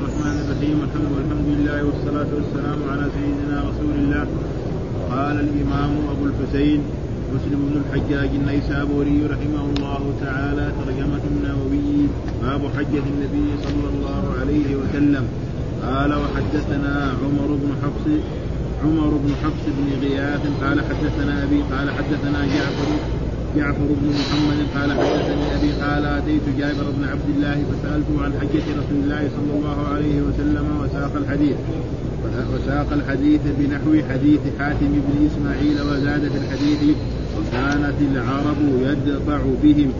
الرحمن الرحيم. الحمد والحمد لله والصلاة والسلام على سيدنا رسول الله. قال الإمام أبو الحسين مسلم بن الحجاج النيسابوري رحمه الله تعالى ترجمة النووي باب حجة النبي صلى الله عليه وسلم. قال وحدثنا عمر بن حفص عمر بن حفص بن غياث قال حدثنا أبي قال حدثنا جعفر جعفر بن محمد قال حدثني أبي قال أتيت جابر بن عبد الله فسألته عن حجة رسول الله صلى الله عليه وسلم وساق الحديث. وساق الحديث بنحو حديث حاتم بن إسماعيل وزاد في الحديث وكانت العرب يدفع بهم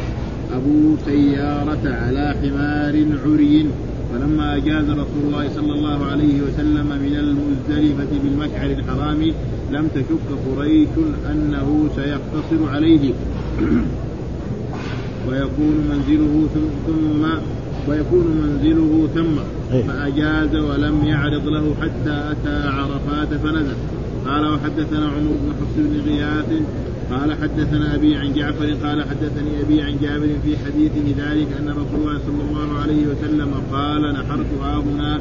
أبو سيارة على حمار عري. فلما أجاز رسول الله صلى الله عليه وسلم من المزدلفة بالمشعر الحرام لم تشك قريش أنه سيقتصر عليه. ويكون منزله ثم ويكون منزله ثم إيه. فأجاز ولم يعرض له حتى أتى عرفات فنزل. قال وحدثنا عمر بن حفص بن غياث. قال حدثنا أبي عن جعفر. قال حدثني أبي عن جابر في حديثه ذلك أن رسول الله صلى الله عليه وسلم قال نحرت هنا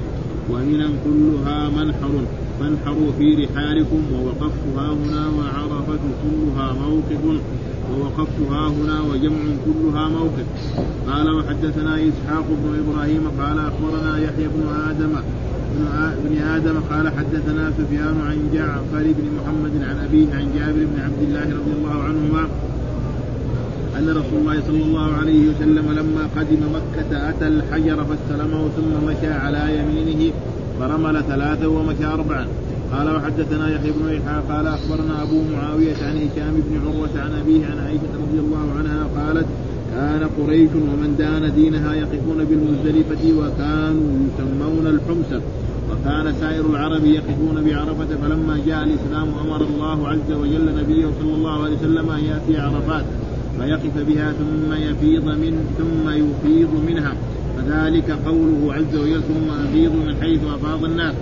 ومنا كلها منحر. فانحروا في رحالكم ووقفت ها هنا وعرفة كلها موقف. ووقفت ها هنا وجمع كلها موقف. قال وحدثنا إسحاق بن إبراهيم قال أخبرنا يحيى بن آدم ابن آدم قال حدثنا سفيان عن جعفر بن محمد عن أبيه عن جابر بن عبد الله رضي الله عنهما أن رسول الله صلى الله عليه وسلم لما قدم مكة أتى الحجر فاستلمه ثم مشى على يمينه فرمل ثلاثة ومشى اربعا قال وحدثنا يحيى بن إيحاء قال أخبرنا أبو معاوية عن هشام بن عروة عن أبيه عن عائشة رضي الله عنها قالت كان قريش ومن دان دينها يقفون بالمزدلفة وكانوا يسمون الحمص. وكان سائر العرب يقفون بعرفة فلما جاء الإسلام أمر الله عز وجل نبيه صلى الله عليه وسلم أن يأتي عرفات فيقف بها ثم يفيض من ثم يفيض منها. فذلك قوله عز وجل ثم أفيض من حيث أفاض الناس.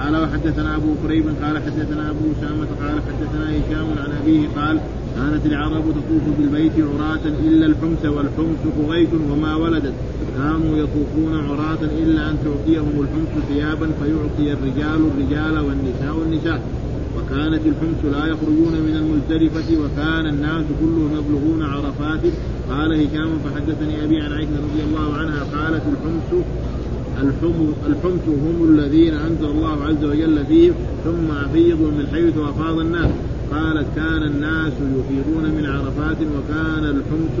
قال وحدثنا أبو كريب قال حدثنا أبو اسامه قال حدثنا هشام عن أبيه قال كانت العرب تطوف بالبيت عراة إلا الحمس والحمس قريش وما ولدت. كانوا يطوفون عراة إلا أن تعطيهم الحمس ثيابا فيعطي الرجال الرجال والنساء النساء. وكانت الحمس لا يخرجون من المزدلفة وكان الناس كلهم يبلغون عرفات. قال هشام فحدثني أبي عن عائشة رضي الله عنها قالت الحمس الحمس هم الذين أنزل الله عز وجل فيهم ثم أفيضوا من حيث أفاض الناس. قالت كان الناس يفيضون من عرفات وكان الحمس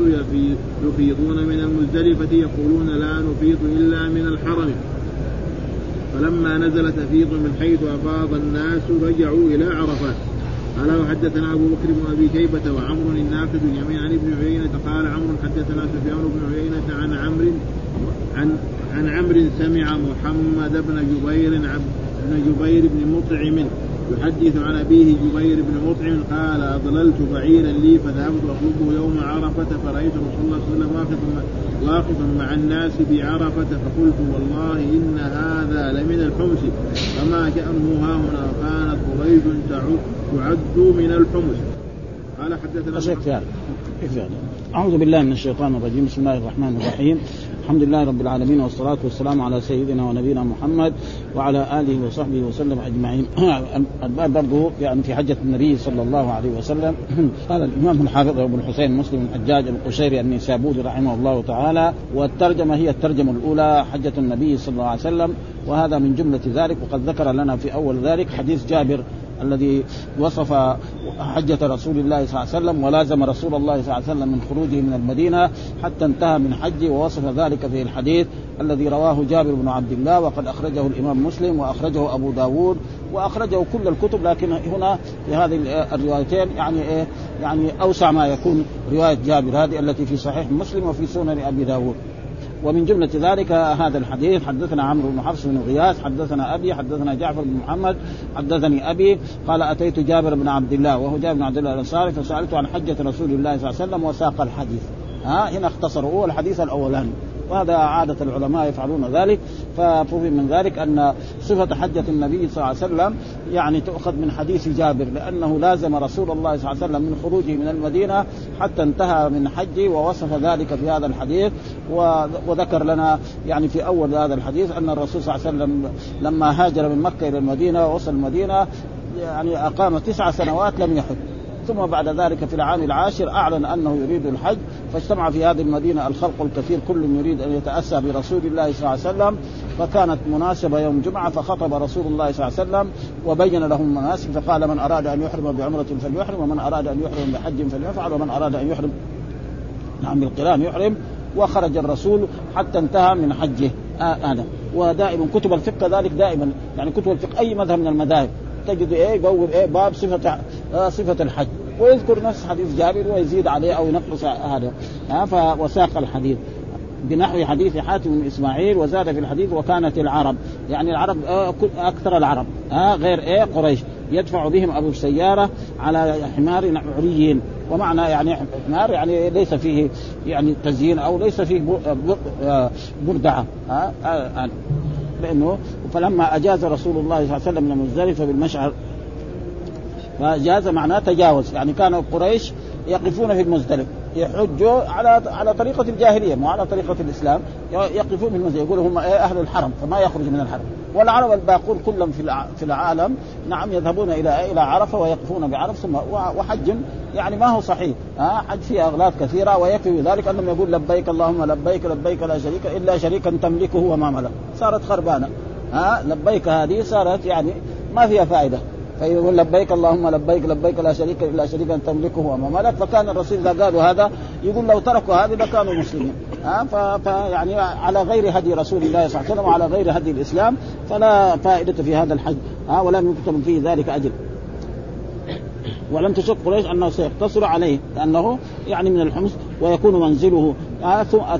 يفيضون من المزدلفة يقولون لا نفيض إلا من الحرم. فلما نزلت تفيض من حيث أفاض الناس رجعوا إلى عرفات. قال وحدثنا أبو بكر بن أبي شيبة وعمر الناقد جميعا عن ابن عيينة قال عمرو حدثنا سفيان بن عيينة عن عمرو عن عن عمرو سمع محمد بن جبير بن جبير بن مطعم يحدث عن أبيه جبير بن مطعم قال أضللت بعيرا لي فذهبت اطلبه يوم عرفة فرأيت رسول الله صلى الله عليه وسلم واقفا مع الناس بعرفه فقلت والله إن هذا لمن الحمص. فما شانه ها هنا؟ كانت قريش تعد من الحمص. قال حدثنا أعوذ بالله من الشيطان الرجيم. بسم الله الرحمن الرحيم. الحمد لله رب العالمين والصلاة والسلام على سيدنا ونبينا محمد وعلى آله وصحبه وسلم أجمعين. الباب برضه يعني في حجة النبي صلى الله عليه وسلم قال الإمام الحافظ أبو الحسين مسلم الحجاج القشيري النسابوري رحمه الله تعالى والترجمة هي الترجمة الأولى حجة النبي صلى الله عليه وسلم وهذا من جملة ذلك وقد ذكر لنا في أول ذلك حديث جابر الذي وصف حجة رسول الله صلى الله عليه وسلم ولازم رسول الله صلى الله عليه وسلم من خروجه من المدينة حتى انتهى من حجه ووصف ذلك في الحديث الذي رواه جابر بن عبد الله وقد أخرجه الإمام مسلم وأخرجه أبو داود وأخرجه كل الكتب لكن هنا في هذه الروايتين يعني إيه؟ يعني أوسع ما يكون رواية جابر هذه التي في صحيح مسلم وفي سنن أبي داود. ومن جملة ذلك هذا الحديث. حدثنا عمرو بن حفص بن غياث حدثنا أبي حدثنا جعفر بن محمد حدثني أبي قال أتيت جابر بن عبد الله وهو جابر بن عبد الله الأنصاري فسألته عن حجة رسول الله صلى الله عليه وسلم وساق الحديث. ها هنا اختصر هو الحديث الأولاني. وهذا عادة العلماء يفعلون ذلك. ففهم من ذلك أن صفة حجة النبي صلى الله عليه وسلم يعني تؤخذ من حديث جابر لأنه لازم رسول الله صلى الله عليه وسلم من خروجه من المدينة حتى انتهى من حجه ووصف ذلك في هذا الحديث. وذكر لنا يعني في أول هذا الحديث أن الرسول صلى الله عليه وسلم لما هاجر من مكة إلى المدينة ووصل المدينة يعني أقام تسع سنوات لم يحج. ثم بعد ذلك في العام العاشر أعلن أنه يريد الحج فاجتمع في هذه المدينة الخلق الكثير كل يريد أن يتأسى برسول الله صلى الله عليه وسلم. فكانت مناسبة يوم جمعة فخطب رسول الله صلى الله عليه وسلم وبين لهم المناسك فقال من أراد أن يحرم بعمرة فليحرم ومن أراد أن يحرم بحج فليفعل ومن أراد أن يحرم نعم بالقران يحرم. وخرج الرسول حتى انتهى من حجه. هذا آه ودائما كتب الفقه كذلك دائما. يعني كتب الفقه أي مذهب من المذاهب تجد إيه يبوب إيه باب صفة آه صفة الحج. ويذكر نفس حديث جابر ويزيد عليه أو ينقص هذا. ها وساق الحديث. بنحو حديث حاتم بن إسماعيل وزاد في الحديث وكانت العرب. يعني العرب آه، أكثر العرب. ها غير إيه؟ قريش. يدفع بهم أبو السيارة على حمار عري ومعنى يعني حمار يعني ليس فيه يعني تزيين أو ليس فيه آه، بردعة. ها آه، لأنه فلما أجاز رسول الله صلى الله عليه وسلم من مزدلفه بالمشعر فجاز معناه تجاوز. يعني كان قريش يقفون في المزدلف يحجوا على على طريقة الجاهلية مو على طريقة الإسلام. يقفون في المزدلف يقولوا هم إيه أهل الحرم فما يخرج من الحرم. والعرب الباقون كلهم في في العالم نعم يذهبون إلى إلى عرفة ويقفون بعرف ثم وحج يعني ما هو صحيح. ها حج فيه أغلاط كثيرة ويكفي ذلك أنهم يقول لبيك اللهم لبيك لبيك لا شريك إلا شريكا تملكه وما ملك. صارت خربانة. ها لبيك هذه صارت يعني ما فيها فائدة. فيقول لبيك اللهم لبيك لبيك لا شريك الا شريكا تملكه وما ملك فكان الرسول إذا قالوا هذا يقول لو تركوا هذه لكانوا مسلمين. ها فيعني على غير هدي رسول الله صلى الله عليه وسلم وعلى غير هدي الإسلام فلا فائدة في هذا الحج. ها ولم يكتب فيه ذلك اجر ولم تشك قريش أنه سيقتصر عليه لأنه يعني من الحمص ويكون منزله.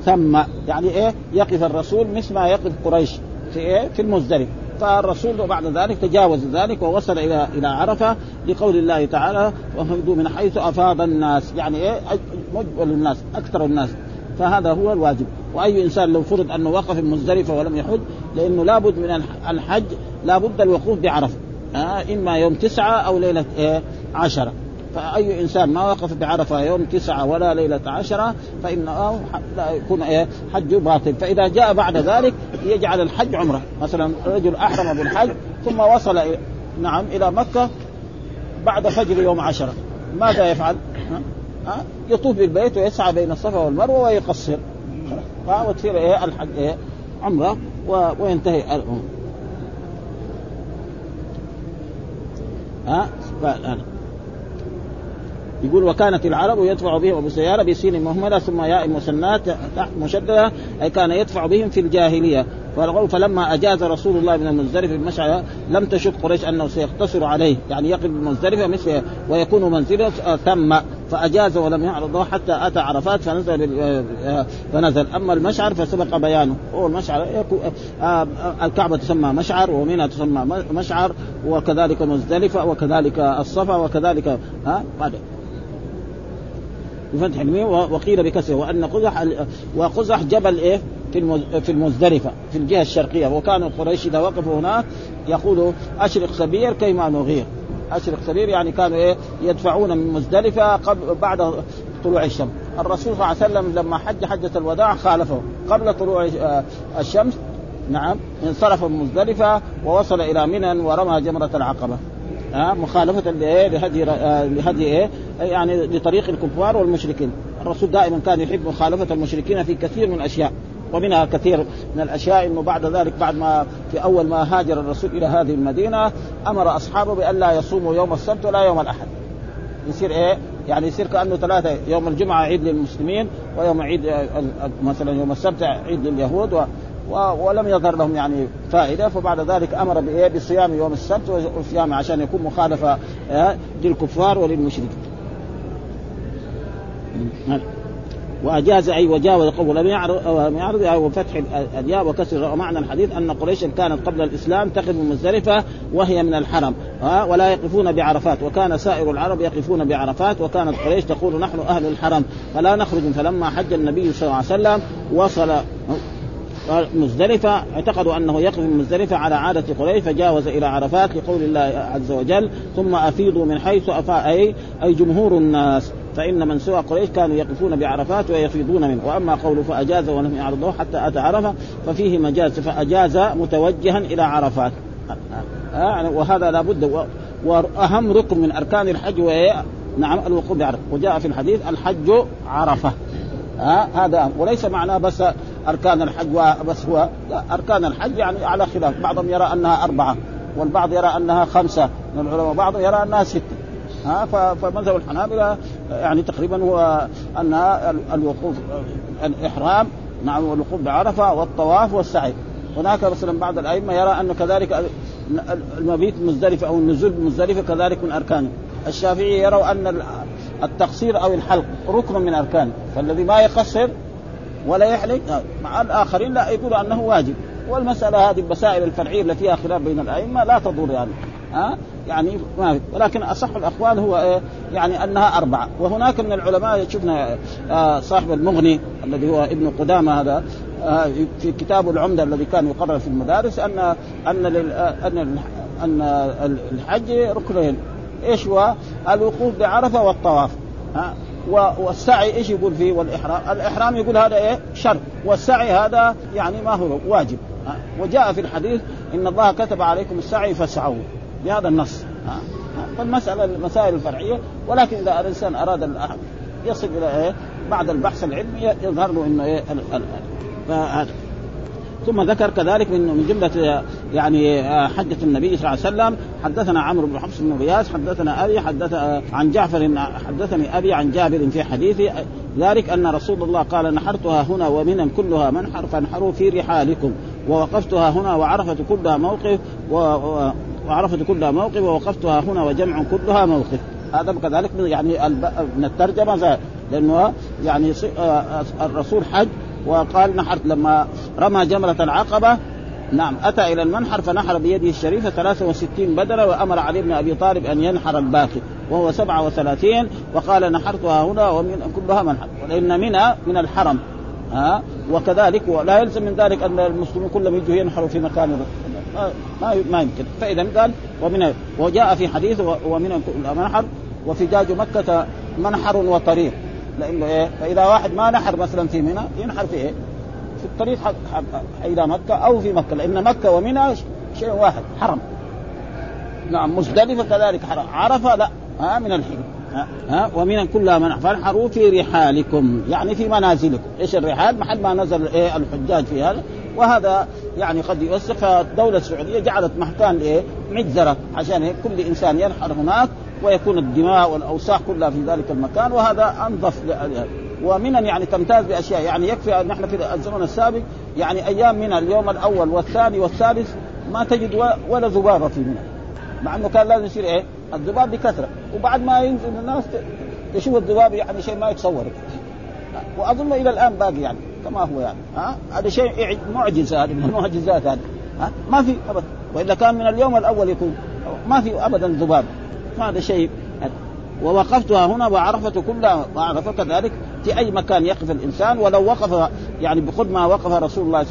ثم يعني إيه؟ يقف الرسول مثل ما يقف قريش في إيه؟ في المزدلف فالرسول بعد ذلك تجاوز ذلك ووصل إلى إلى عرفة لقول الله تعالى وفيدوا من حيث أفاض الناس. يعني إيه؟ مجبل الناس أكثر الناس. فهذا هو الواجب. وأي إنسان لو فرض أنه وقف مزدلفة ولم يحج لأنه لابد من الحج لابد الوقوف بعرفة. آه إما يوم تسعة أو ليلة إيه عشرة. فأي إنسان ما وقف بعرفة يوم تسعة ولا ليلة عشرة فإنه لا يكون إيه حجه باطل. فإذا جاء بعد ذلك يجعل الحج عمرة. مثلا رجل أحرم بالحج ثم وصل نعم إلى مكة بعد فجر يوم عشرة. ماذا يفعل؟ ها؟ يطوف بالبيت ويسعى بين الصفا والمروة ويقصر. وتصير إيه الحج إيه عمرة وينتهي ها؟ يقول وكانت العرب يدفع بهم ابو سياره بسين مهملة ثم ياء مسنات تحت مشددة أي كان يدفع بهم في الجاهلية. فلما أجاز رسول الله من المزدلفة بالمشعر لم تشك قريش أنه سيقتصر عليه. يعني يقف بالمزدلفه مثل ويكون منزله ثم فأجاز ولم يعرضه حتى أتى عرفات فنزل فنزل. أما المشعر فسبق بيانه. هو المشعر آه، الكعبة تسمى مشعر ومنى تسمى مشعر وكذلك مزدلفة وكذلك الصفا وكذلك ها بفتح الميم وقيل بكسره. وأن قزح وقزح جبل إيه؟ في في المزدلفة في الجهة الشرقية. وكانوا قريش إذا وقفوا هناك يقولوا أشرق ثبير كيما نغير. أشرق ثبير يعني كانوا إيه؟ يدفعون من مزدلفة قبل بعد طلوع الشمس. الرسول صلى الله عليه وسلم لما حج حجة الوداع خالفه. قبل طلوع آه، الشمس نعم انصرف من مزدلفة ووصل إلى منى ورمى جمرة العقبة. ها مخالفة لهدي آه، لهدي إيه يعني لطريق الكفار والمشركين الرسول دائما كان يحب مخالفة المشركين في كثير من الأشياء ومنها كثير من الأشياء إنه بعد ذلك بعد ما في أول ما هاجر الرسول إلى هذه المدينة أمر أصحابه بأن لا يصوموا يوم السبت ولا يوم الأحد يصير إيه؟ يعني يصير كأنه ثلاثة يوم الجمعة عيد للمسلمين ويوم عيد آه، مثلا يوم السبت عيد لليهود ولم يظهر لهم يعني فائدة فبعد ذلك أمر بإيه؟ بصيام يوم السبت وصيام عشان يكون مخالفة للكفار وللمشركين. وأجاز أي وجاوز قول لم يعرض يعرض وفتح الياء وكسر ومعنى الحديث أن قريشا كانت قبل الإسلام تقف مزدلفة وهي من الحرم ها ولا يقفون بعرفات. وكان سائر العرب يقفون بعرفات وكانت قريش تقول نحن أهل الحرم فلا نخرج. فلما حج النبي صلى الله عليه وسلم وصل مزدلفة اعتقدوا أنه يقف من مزدلفة على عادة قريش فجاوز إلى عرفات لقول الله عز وجل ثم أفيضوا من حيث أفاء أي أي جمهور الناس. فإن من سوى قريش كانوا يقفون بعرفات ويفيضون منه. وأما قوله فأجاز ولم يعرضه حتى أتى عرفة ففيه مجاز فأجاز متوجها إلى عرفات. وهذا لابد وأهم ركن من أركان الحج نعم الوقوف بعرفة. وجاء في الحديث الحج عرفة. ها هذا وليس معناه بس أركان الحج بس هو أركان الحج يعني على خلاف. بعضهم يرى أنها أربعة والبعض يرى أنها خمسة. من العلماء بعضهم يرى أنها ستة. ها فمذهب الحنابلة يعني تقريبا هو انها الوقوف الإحرام نعم والوقوف بعرفة والطواف والسعي. هناك مثلا بعض الأئمة يرى انه كذلك المبيت مزدلفة أو النزول مزدلفة كذلك من اركانه الشافعي يروا أن التقصير أو الحلق ركن من اركانه فالذي ما يقصر ولا يحلق. مع الآخرين لا يقولوا أنه واجب. والمسألة هذه المسائل الفرعية التي فيها خلاف بين الأئمة لا تضر يعني. ها يعني ما ولكن أصح الأقوال هو إيه يعني أنها أربعة. وهناك من العلماء شفنا آه صاحب المغني الذي هو ابن قدامة هذا آه في كتاب العمدة الذي كان يقرر في المدارس أن أن أن أن الحج ركنين. إيش هو؟ الوقوف بعرفة والطواف. ها والسعي إيش يقول فيه؟ والإحرام؟ الإحرام يقول هذا إيه؟ شرط والسعي هذا يعني ما هو واجب. وجاء في الحديث إن الله كتب عليكم السعي فاسعوا. بهذا النص. فالمسألة المسائل الفرعية. ولكن إذا الإنسان أراد الأحد يصل إلى إيه؟ بعد البحث العلمي يظهر له إنه إيه؟ فهذا. ثم ذكر كذلك من من جملة يعني حجة النبي صلى الله عليه وسلم حدثنا عمرو بن حفص بن غياث حدثنا أبي حدث عن جعفر حدثني أبي عن جابر في حديثه ذلك أن رسول الله قال نحرتها هنا ومنا كلها منحر فانحروا في رحالكم ووقفتها هنا وعرفت كلها موقف وعرفت كلها موقف ووقفتها هنا وجمع كلها موقف. هذا كذلك يعني من الترجمة لأنه يعني الرسول حج وقال نحرت لما رمى جمرة العقبة. نعم أتى إلى المنحر فنحر بيده الشريفة 63 بدرة وأمر علي بن أبي طالب أن ينحر الباقي وهو 37 وقال نحرتها هنا ومن كلها منحر لأن منى من الحرم. ها؟ وكذلك ولا يلزم من ذلك أن المسلمين كلهم يجوا ينحروا في مكان ما ما يمكن. فإذا قال ومن وجاء في حديث ومن منحر وفجاج مكة منحر وطريق. لأنه إيه؟ فإذا واحد ما نحر مثلا في منى ينحر في إيه؟ في الطريق حق حق إلى مكة أو في مكة لأن مكة ومنى شيء واحد حرم. نعم مزدلفة كذلك حرم عرفة لا ها من الحين ها, ومن كلها منع. فانحروا في رحالكم يعني في منازلكم. إيش الرحال؟ محل ما نزل إيه الحجاج في هذا. وهذا يعني قد يوسخ فالدولة السعودية جعلت مكان إيه مجزرة عشان كل إنسان ينحر هناك ويكون الدماء والأوساخ كلها في ذلك المكان وهذا أنظف ومن يعني تمتاز بأشياء. يعني يكفي أن نحن في الزمن السابق يعني أيام من اليوم الأول والثاني والثالث ما تجد ولا ذبابة في منى. مع إنه كان لازم يصير إيه؟ الذباب بكثرة. وبعد ما ينزل الناس تشوف الذباب يعني شيء ما يتصور. وأظن إلى الآن باقي يعني كما هو يعني. ها؟ هذا شيء معجزة هذه من المعجزات هذه. ها؟ ما في ابدا وإلا كان من اليوم الأول يكون. ما في ابدا ذباب. هذا شيء. ووقفتها هنا وعرفت كلها وعرفت كذلك في أي مكان يقف الإنسان. ولو وقف يعني بقرب ما وقف رسول الله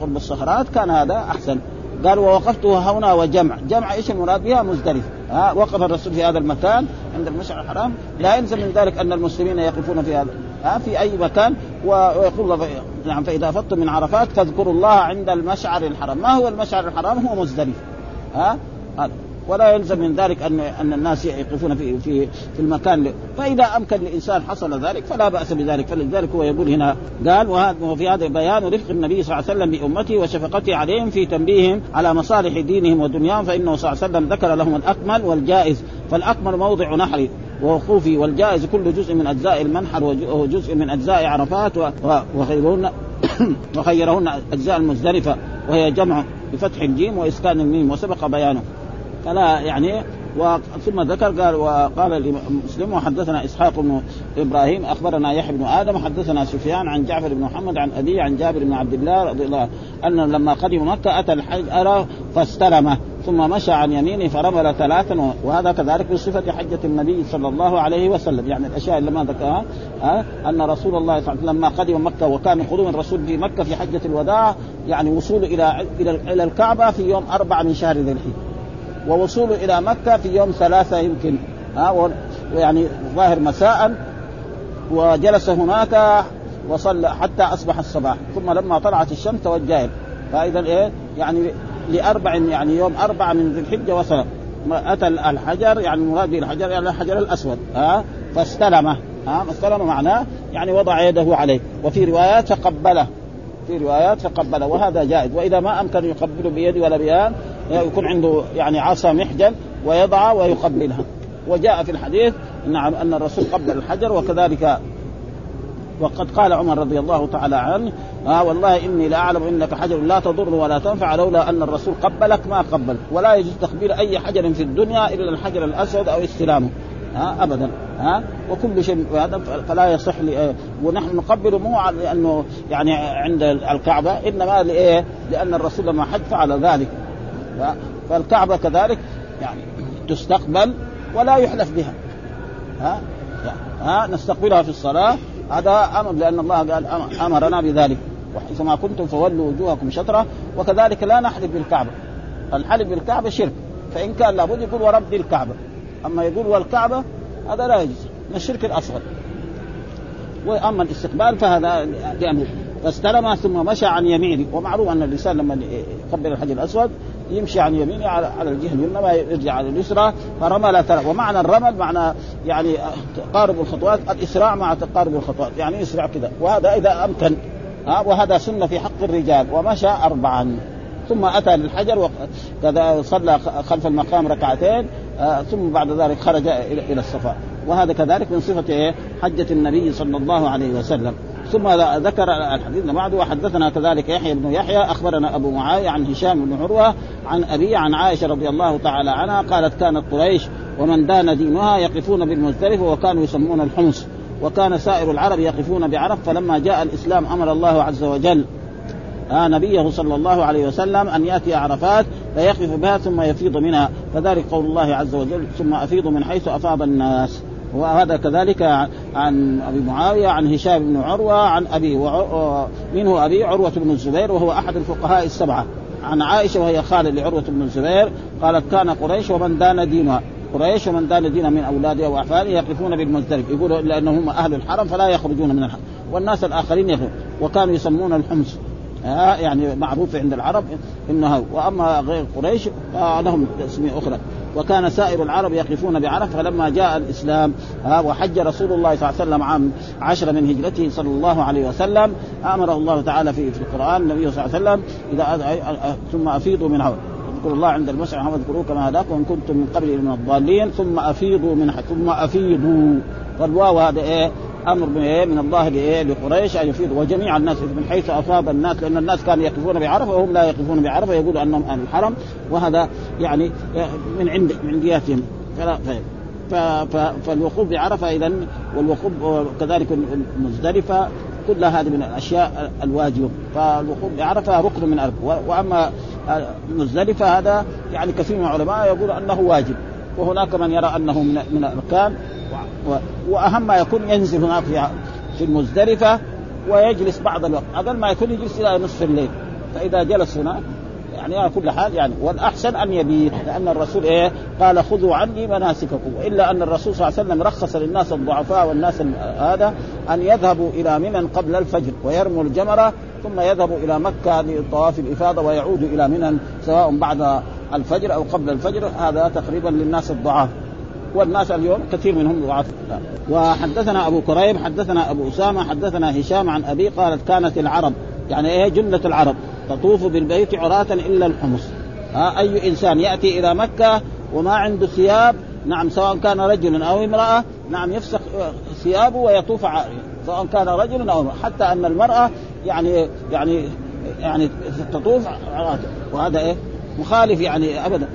قرب الصخرات كان هذا أحسن. قال ووقفتها هنا وجمع. جمع إيش المراد بها؟ مزدلفه ها وقف الرسول في هذا المكان عند المشعر الحرام. لا يلزم من ذلك أن المسلمين يقفون في هذا. ها في أي مكان. ويقول الله نعم فإذا افضتم من عرفات فاذكروا الله عند المشعر الحرام. ما هو المشعر الحرام؟ هو مزدلفه ها هذا. ولا يلزم من ذلك ان أن الناس يقفون في في في المكان. فإذا أمكن للانسان حصل ذلك فلا بأس بذلك. فلذلك هو يقول هنا قال وفي هذا بيان رفق النبي صلى الله عليه وسلم بأمته وشفقته عليهم في تنبيههم على مصالح دينهم ودنياهم فإنه صلى الله عليه وسلم ذكر لهم الأكمل والجائز. فالأكمل موضع نحر ووقوفي والجائز كل جزء من أجزاء المنحر وجزء من أجزاء عرفات وخيرهن وخيرهن أجزاء المزدلفة وهي جمع بفتح الجيم وإسكان الميم. وسبق بيانه. فلا يعني ثم ذكر قال وقال مسلم وحدثنا إسحاق بن إبراهيم أخبرنا يحيى بن آدم حدثنا سفيان عن جعفر بن محمد عن أبي عن جابر بن عبد الله رضي الله عنه ان لما قدم مكة أتى الحج أرى فاستلمه ثم مشى عن يمينه فرمل ثلاثا وهذا كذلك بصفة حجة النبي صلى الله عليه وسلم. يعني الأشياء اللي ما ذكرها أن رسول الله صلى الله عليه وسلم لما قدم مكة وكان قدوم الرسول في مكة في حجة الوداع يعني وصوله إلى إلى الكعبة في يوم أربعة من شهر ذي الحجة. ووصوله إلى مكة في يوم ثلاثة يمكن. ها ويعني ظاهر مساء. وجلس هناك وصلى حتى أصبح الصباح. ثم لما طلعت الشمس توجه. فإذا إيه يعني لأربع يعني يوم أربعة من ذي الحجة وصل. أتى الحجر يعني المراد الحجر يعني الحجر الأسود. ها فاستلمه. ها استلم معناه يعني وضع يده عليه. وفي روايات فقبله في روايات فقبله وهذا جائز. وإذا ما أمكن يقبله بيده ولا بيان يكون عنده يعني عصا محجن ويضع ويقبلها. وجاء في الحديث نعم أن الرسول قبل الحجر وكذلك وقد قال عمر رضي الله تعالى عنه آه والله إني لاعلم إنك حجر لا تضر ولا تنفع لولا أن الرسول قبلك ما قبلت ولا يجوز تقبيل أي حجر في الدنيا إلا الحجر الأسود أو استلامه. ها ابدا. ها وكل شيء هذا فلا يصح لي ونحن نقبل مو لأنه يعني عند الكعبة إنما لإيه؟ لأن الرسول لما حج فعل ذلك. فالكعبة كذلك يعني تستقبل ولا يحلف بها. ها؟ ها؟ نستقبلها في الصلاة. هذا أمر لأن الله قال أمرنا بذلك. وحيثما كنتم فولوا وجوهكم شطرة وكذلك لا نحلف بالكعبة. الحلف بالكعبة شرك. فإن كان لابد يقول ورب الكعبة. أما يقول والكعبة هذا لا يجوز. من الشرك الأصغر. وأما الاستقبال فهذا لامر فاستلم ثم مشى عن يمينه. ومعروف أن الانسان لما يقبل الحجر الأسود يمشي عن يمينه على الجهة اليمنى ما يرجع على اليسرى فرمل ثلاث ومعنى الرمل معنى يعني تقارب الخطوات الإسراع مع تقارب الخطوات يعني يسرع كذا. وهذا إذا أمكن ها وهذا سنة في حق الرجال ومشى اربعا. ثم أتى للحجر وكذا صلى خلف المقام ركعتين آه ثم بعد ذلك خرج إلى الصفا. وهذا كذلك من صفة إيه؟ حجة النبي صلى الله عليه وسلم. ثم ذكر الحديث بعده وحدثنا كذلك يحيى بن يحيى أخبرنا أبو معاوية عن هشام بن عروة عن ابي عن عائشة رضي الله تعالى عنها قالت كانت قريش ومن دان دينها يقفون بالمزدلفة وكانوا يسمون الحمص وكان سائر العرب يقفون بعرف فلما جاء الإسلام أمر الله عز وجل آه نبيه صلى الله عليه وسلم أن يأتي عرفات فيقف بها ثم يفيض منها فذلك قول الله عز وجل ثم أفيض من حيث أفاض الناس. وهذا كذلك عن أبي معاوية عن هشام بن عروة عن أبي منه أبي عروة بن الزبير وهو أحد الفقهاء السبعة. عن عائشة وهي خاله لعروة بن الزبير قالت كان قريش ومن دان دينها. قريش ومن دان دين من أولادها وأحفادها يقفون بالمزدلف. يقولوا لانهم أهل الحرم فلا يخرجون من الحرم. والناس الآخرين يخرجون. وكانوا يسمون الحمص. آه يعني معروف عند العرب انه وأما غير قريش فلهم اسماء أخرى. وكان سائر العرب يقفون بعرفة فلما جاء الإسلام آه وحج رسول الله صلى الله عليه وسلم عام عشر من هجرته صلى الله عليه وسلم. امره الله تعالى في في القرآن النبي صلى الله عليه وسلم إذا ثم أفيضوا من عون اذكروا الله عند المسعى محمد اذكروه كما هداكم وان كنتم من قبل من الضالين ثم أفيضوا من ثم أفيضوا. فالواو هذا إيه؟ أمر من الله لقريش أن يفيض وجميع الناس من حيث افاض الناس لأن الناس كانوا يقفون بعرفة وهم لا يقفون بعرفة يقولوا أنهم أهل الحرم وهذا يعني من عند من جهتهم. فلا فالوقوف بعرفة اذا والوقوف كذلك مزدلفه كلها هذه من الأشياء الواجبه فالوقوف بعرفة ركن من اركان وأما مزدلفه هذا يعني كثير من العلماء يقول أنه واجب. وهناك من يرى أنه من من الأركان. وأهم ما يكون ينزل هناك في في المزدلفة ويجلس بعض الوقت. أقل ما يكون يجلس إلى نصف الليل. فإذا جلس هناك يعني على كل حال يعني والأحسن أن يبيت لأن الرسول إيه؟ قال خذوا عني مناسككم. والا أن الرسول صلى الله عليه وسلم رخص للناس الضعفاء والناس هذا أن يذهبوا إلى منى قبل الفجر ويرموا الجمرة ثم يذهبوا إلى مكة لطواف الإفاضة ويعودوا إلى منى سواء بعد الفجر أو قبل الفجر. هذا تقريبا للناس الضعاف. والناس اليوم كثير منهم ضعاف. وحدثنا أبو كريم حدثنا أبو أسامة حدثنا هشام عن أبي قالت كانت العرب. يعني إيه جملة العرب؟ تطوف بالبيت عراة إلا الحمص. ها أي إنسان يأتي إلى مكة وما عنده ثياب نعم سواء كان رجل أو امرأة نعم يفسخ ثيابه ويطوف عاريا سواء كان رجل أو امرأة. حتى أن المرأة يعني يعني يعني تطوف وهذا إيه؟ مخالف يعني ابدا.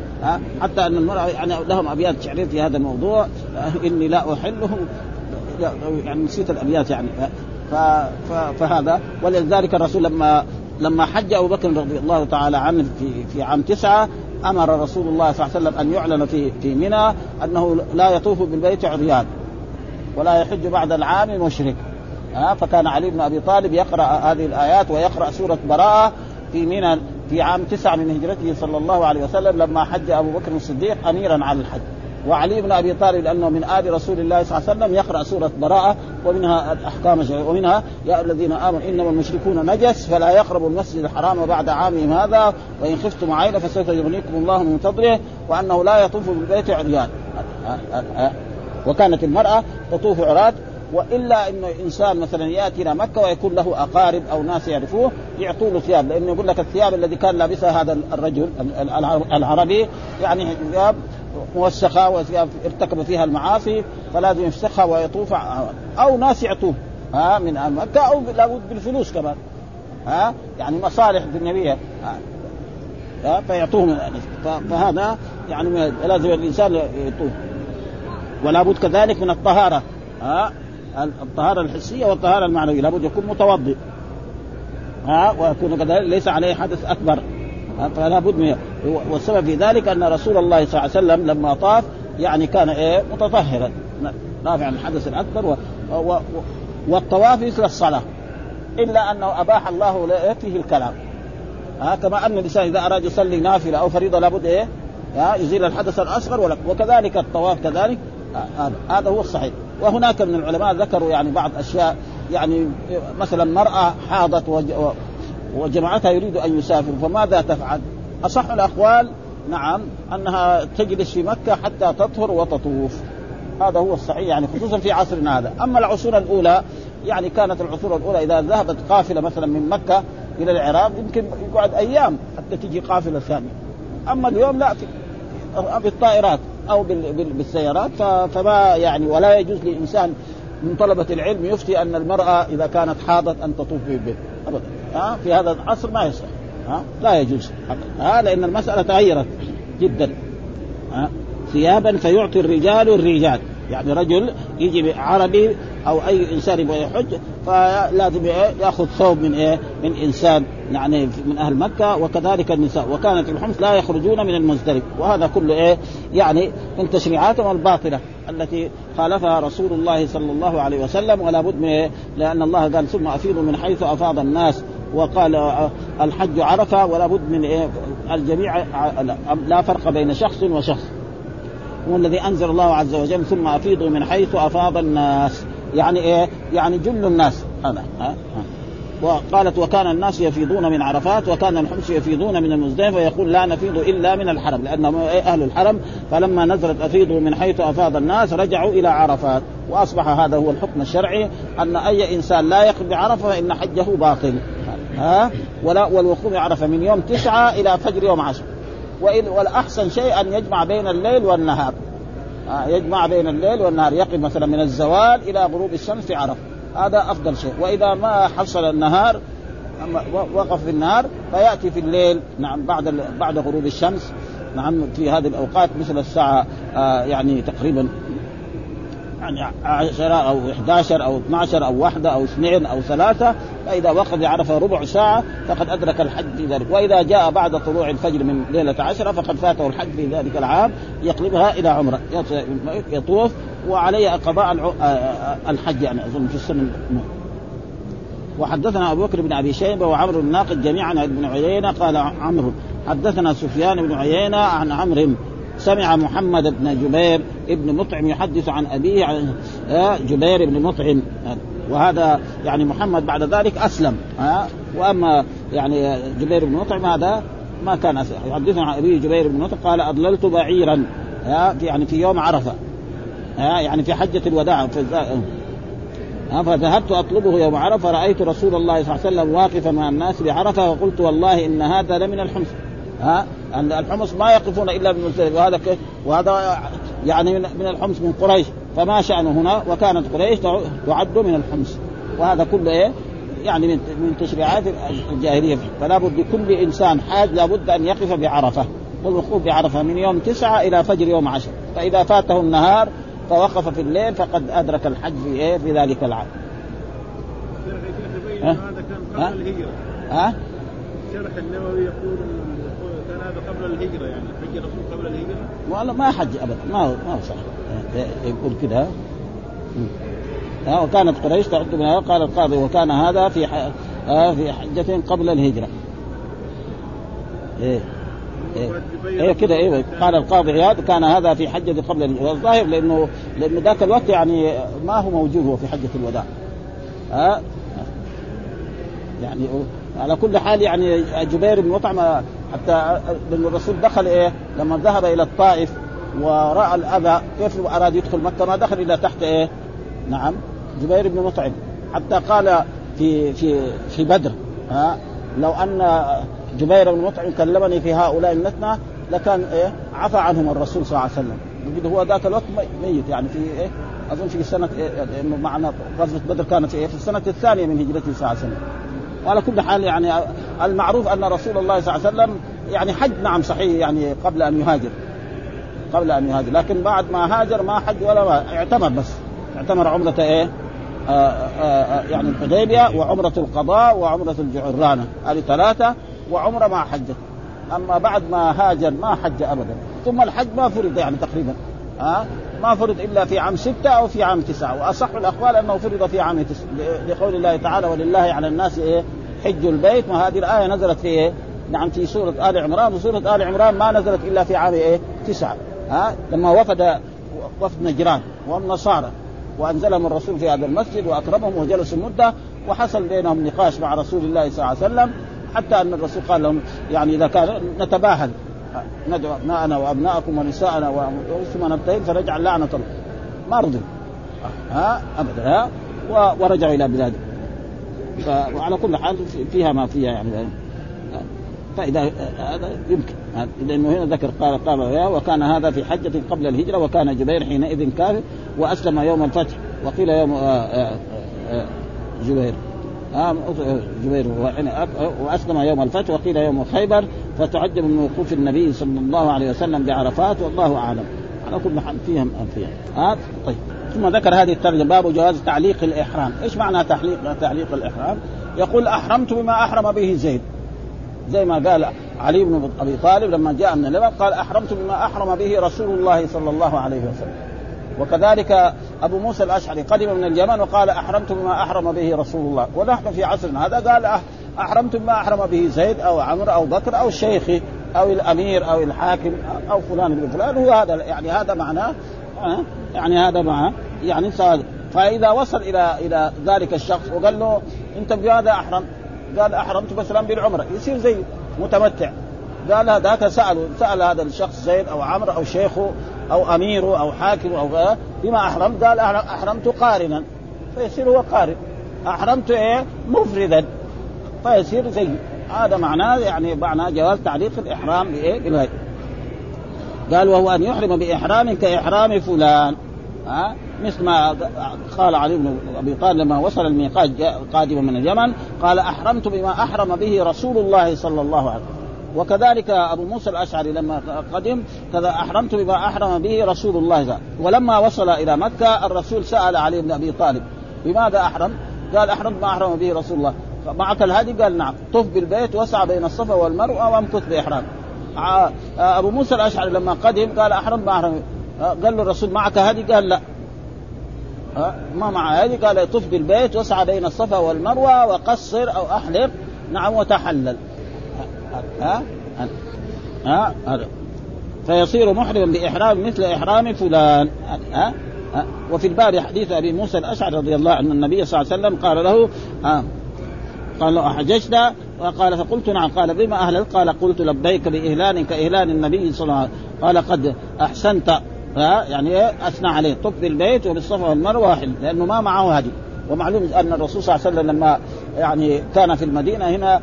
حتى أن المرأة يعني لهم أبيات شعرية في هذا الموضوع. إني لا احله يعني نسيت الأبيات يعني. ف... ف... فهذا. ولذلك الرسول لما لما حج أبو بكر رضي الله تعالى عنه في في عام تسعة أمر رسول الله صلى الله عليه وسلم أن يعلن في في منى أنه لا يطوف بالبيت عريان ولا يحج بعد العام مشرك. ها فكان علي بن أبي طالب يقرأ هذه الآيات ويقرأ سورة براءة في منى في عام تسعة من هجرته صلى الله عليه وسلم لما حج أبو بكر الصديق اميرا على الحج. وعلي بن أبي طالب لأنه من آل رسول الله صلى الله عليه وسلم يقرأ سورة براءة ومنها الأحكام ومنها يا الذين آمنوا إنما المشركون نجس فلا يقربوا المسجد الحرام بعد عامهم هذا وإن خفتم عينا فسوف يغنيكم الله من فضله وأنه لا يطوف بالبيت عريان. وكانت المرأة تطوف عرات وإلا إنه إنسان مثلا يأتي إلى مكة ويكون له أقارب أو ناس يعرفوه يعطوا له ثياب لأنه يقول لك الثياب الذي كان لابسها هذا الرجل العربي يعني ثياب موسخة وثياب ارتكب فيها المعاصي فلازم يفسخها ويطوف أو ناس يعطوه ها من مكة أو لابد بالفلوس كمان ها يعني مصالح دنيوية ها فيعطوهم يعني فهذا يعني لازم الإنسان يطوف. ولا بد كذلك من الطهارة ها الطهارة الحسية والطهارة المعنوية لابد يكون متوضئ. ها ويكون كذلك ليس عليه حدث أكبر. فلا بد من والسبب في ذلك أن رسول الله صلى الله عليه وسلم لما طاف يعني كان إيه؟ متطهرا. رافعا الحدث الاكبر و... و... والطواف مثل الصلاة. إلا أنه أباح الله فيه الكلام. ها كما أن الإنسان إذا أراد يصلي نافلة أو فريضة لابد إيه؟ يزيل الحدث الأصغر وكذلك الطواف كذلك. هذا هو الصحيح. وهناك من العلماء ذكروا يعني بعض أشياء يعني مثلا مرأة حاضت وجماعتها يريد أن يسافر فماذا تفعل؟ أصح الأقوال نعم أنها تجلس في مكة حتى تطهر وتطوف. هذا هو الصحيح يعني خصوصا في عصرنا هذا. أما العصور الأولى يعني كانت العصور الأولى إذا ذهبت قافلة مثلا من مكة إلى العراق يمكن يقعد أيام حتى تجي قافلة ثانية. أما اليوم لا بالطائرات أو بالسيارات. فما يعني ولا يجوز لإنسان من طلبة العلم يفتي أن المرأة إذا كانت حاضت أن تطوف بالبيت أبدا. ها؟ في هذا العصر ما يصح. ها؟ لا يجوز. ها؟ لأن المسألة تغيرت جدا. ها؟ ثيابا فيعطي الرجال الرجال. يعني رجل يجي عربي أو أي إنسان يبغى يحج فلازم يأخذ ثوب من إيه؟ من إنسان يعني من أهل مكة وكذلك النساء وكانت الحمص لا يخرجون من المزدلف وهذا كله إيه؟ يعني من تشريعاتهم الباطلة التي خالفها رسول الله صلى الله عليه وسلم ولا بد من إيه؟ لأن الله قال ثم أفيضوا من حيث أفاض الناس وقال الحج عرفة ولا بد من إيه؟ الجميع لا فرق بين شخص وشخص هو الذي أنزل الله عز وجل ثم أفيضوا من حيث أفاض الناس. يعني إيه؟ يعني جل الناس. هذا ها؟ وقالت وكان الناس يفيضون من عرفات وكان الحمص يفيضون من المزدلفة ويقول لا نفيض إلا من الحرم لانهم أهل الحرم. فلما نزلت أفيضوا من حيث أفاض الناس رجعوا إلى عرفات. وأصبح هذا هو الحكم الشرعي أن أي إنسان لا يقف بعرفه فإن حجه باطل. ها؟ ولا والوقوف بعرفة من يوم تسعة إلى فجر يوم عشر. والأحسن شيء أن يجمع بين الليل والنهار. يجمع بين الليل والنهار. يقف مثلا من الزوال إلى غروب الشمس في عرفة. هذا أفضل شيء. وإذا ما حصل النهار وقف في النهار فيأتي في الليل. نعم بعد بعد غروب الشمس. نعم في هذه الأوقات مثل الساعة آه يعني تقريبا يعني 10 أو 11 أو 12 أو واحدة أو اثنين أو ثلاثة. فإذا وقف عرف ربع ساعة فقد أدرك الحج في ذلك وإذا جاء بعد طلوع الفجر من ليلة عشرة فقد فاته الحج في ذلك العام يقلبها إلى عمرة. يطوف وعليه قضاء الحج يعني أظن في السنة وحدثنا أبو بكر بن أبي شيبة وعمرو الناقد جميعا عن ابن عيينة قال عمرو حدثنا سفيان بن عيينة عن عمرو سمع محمد بن جبير ابن مطعم يحدث عن أبيه عن جبير بن مطعم. وهذا يعني محمد بعد ذلك أسلم ها؟ وأما يعني جبير بن مطعم هذا ما كان أسلم. يحدثنا عن أبيه جبير بن مطعم قال أضللت بعيرا يعني في يوم عرفة يعني في حجة الوداع في فذهبت أطلبه يوم عرفة رأيت رسول الله صلى الله عليه وسلم واقفا مع الناس بعرفة وقلت والله إن هذا لمن الحمص ها؟ أن الحمص ما يقفون إلا بمزدلفه وهذا وهذا يعني من الحمص من قريش. فما شأنه هنا وكانت قريش تعد من الحمص. وهذا كله إيه؟ يعني من من تشريعات الجاهلية. فلا بد لكل إنسان حاج لابد أن يقف بعرفة. والوقوف بعرفة من يوم تسعة إلى فجر يوم عشر. فإذا فاته النهار فوقف في الليل فقد أدرك الحج في إيه؟ في ذلك العام. هذا كان قبل الهجرة. ها؟ شرح النووي يقول كان هذا قبل الهجرة يعني. حج الرسول قبل الهجرة؟ والله ما حج ابدا ما هو ما هو صح. يقول كذا وكانت قريش تعد منها قال القاضي وكان هذا في في حجة قبل الهجرة. إيه إيه, إيه كده أيوه قال القاضي عياض كان هذا في حجة قبل الهجرة. الظاهر لأنه لأنه ذاك الوقت يعني ما هو موجود هو في حجة الوداع. ها؟ يعني على كل حال يعني جبير بن مطعم حتى الرسول دخل إيه؟ لما ذهب إلى الطائف ورأى الاذى كيف أراد يدخل مكة ما دخل إلا تحت إيه؟ نعم جبير بن مطعم حتى قال في في في بدر ها لو أن جبير بن مطعم كلمني في هؤلاء النتنة لكان إيه؟ عفى عنهم الرسول صلى الله عليه وسلم. هو ذاك الوقت ميت يعني في إيه؟ أظن في سنة إيه؟ معنا غزوة بدر كانت إيه؟ في السنة الثانية من هجرته صلى الله عليه وسلم. وعلى كل حال يعني المعروف أن رسول الله صلى الله عليه وسلم يعني حج نعم صحيح يعني قبل أن يهاجر قبل أن يهاجر لكن بعد ما هاجر ما حج ولا ما اعتمر بس اعتمر عمرة إيه؟ آآ آآ يعني الحديبية وعمرة القضاء وعمرة الجعرانة هذه ثلاثة وعمرة ما حجت. أما بعد ما هاجر ما حج أبدا. ثم الحج ما فرض يعني تقريبا. ها؟ ما فرض إلا في عام ستة أو في عام تسعة. وأصح الأقوال أنه فرض في عام تسعة لقول الله تعالى ولله على الناس إيه؟ حج البيت. وهذه الآية نزلت في إيه؟ نعم في سورة آل عمران. وسورة آل عمران ما نزلت إلا في عام إيه؟ تسعة. ها؟ لما وفد وفد نجران والنصارى وانزلهم الرسول في هذا المسجد واكرمهم وجلسوا مدة وحصل بينهم نقاش مع رسول الله صلى الله عليه وسلم حتى أن الرسول قال لهم يعني إذا كان نتباهل. ندعو أبناءنا وأبناءكم ونساءنا ثم نبتهل فنجعل لعنة الله. ما رضوا ها؟ أبدا ها؟ ورجعوا إلى بلادهم وعلى كل حال فيها ما فيها يعني. فإذا هذا يمكن. لأنه هنا ذكر قال قال وكان هذا في حجة قبل الهجرة وكان جبير حينئذ كافر وأسلم يوم الفتح. وقيل يوم جبير. آه جبير وأسلم يوم الفتح وقيل يوم خيبر. فتعجب من وقوف النبي صلى الله عليه وسلم بعرفات والله أعلم. على كل حال فيها فيها آه طيب. ثم ذكر هذه الترجمة باب جواز تعليق الإحرام، إيش معنى تعليق تعليق الإحرام؟ يقول أحرمت بما أحرم به زيد. زي ما قال علي بن أبي طالب لما جاء من اليمن قال أحرمت بما أحرم به رسول الله صلى الله عليه وسلم. وكذلك أبو موسى الأشعري قدم من اليمن وقال احرمت بما أحرم به رسول الله. ونحن في عصرنا هذا قال احرمت بما أحرم به زيد أو عمرو أو بكر أو الشيخ أو الأمير أو الحاكم أو فلان بن فلان. هو هذا يعني هذا معناه يعني هذا معناه يعني فإذا وصل إلى إلى ذلك الشخص وقال له أنت بهذا احرمت قال أحرمت مثلا بالعمرة. يصير زي متمتع. قال هذاك سأل سأل هذا الشخص زيد أو عمرو أو شيخه أو أميره أو حاكم أو بما أحرمت قال أحرمت قارنا. فيصير هو قارن. أحرمت إيه؟ مفردا. فيصير زي هذا معناه يعني معناه جواز تعليق الإحرام بإيه؟ بالهي قال وهو أن يحرم بإحرام كإحرام فلان. ها؟ مثل ما قال علي بن أبي طالب لما وصل الميقات قادما من اليمن قال أحرمت بما أحرم به رسول الله صلى الله عليه وسلم. وكذلك أبو موسى الأشعري لما قدم كذا أحرمت بما أحرم به رسول الله صلى ولما وصل إلى مكة الرسول سأل علي بن أبي طالب بماذا أحرم؟ قال أحرمت بما أحرم به رسول الله. معك الهدي؟ قال نعم. طف بالبيت واسعى بين الصفا والمروة وامكث بإحرام. أبو موسى الأشعري لما قدم قال أحرمت ما أحرم قال له الرسول معك هدي؟ قال لا. ما مع هذه قال طف بالبيت واسعى بين الصفا والمروة وقصر أو احلق نعم وتحلل. ها؟ ها؟ هذا. فيصير محرما بإحرام مثل إحرام فلان. ها؟ وفي الباب حديث أبي موسى الأشعري رضي الله عنه النبي صلى الله عليه وسلم قال له ها؟ قال له أحججت؟ وقال فقلت نعم. قال بما أهللت قال قلت لبيك بإهلال كإهلال النبي صلى الله عليه وسلم. قال قد أحسنت. ها؟ يعني أثنى عليه. طب بالبيت وبالصفا والمروة لأنه ما معه هدي. ومعلوم أن الرسول صلى الله عليه وسلم لما يعني كان في المدينة هنا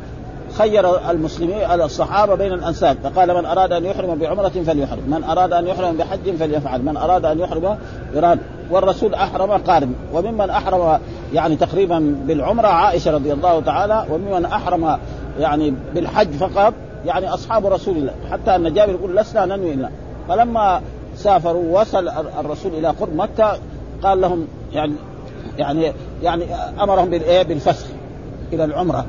خير المسلمين الصحابة بين الأنساب. فقال من أراد أن يحرم بعمرة فليحرم، من أراد أن يحرم بحج فليفعل، من أراد أن يحرم قران والرسول أحرم قارن. وممن أحرم يعني تقريبا بالعمرة عائشة رضي الله تعالى وممن أحرم يعني بالحج فقط يعني أصحاب رسول الله. حتى أن جابر يقول لسنا ننوي إلا. فلما سافروا وصل الرسول إلى قرب مكة قال لهم يعني يعني يعني أمرهم بالإيه؟ بالفسخ إلى العمرة.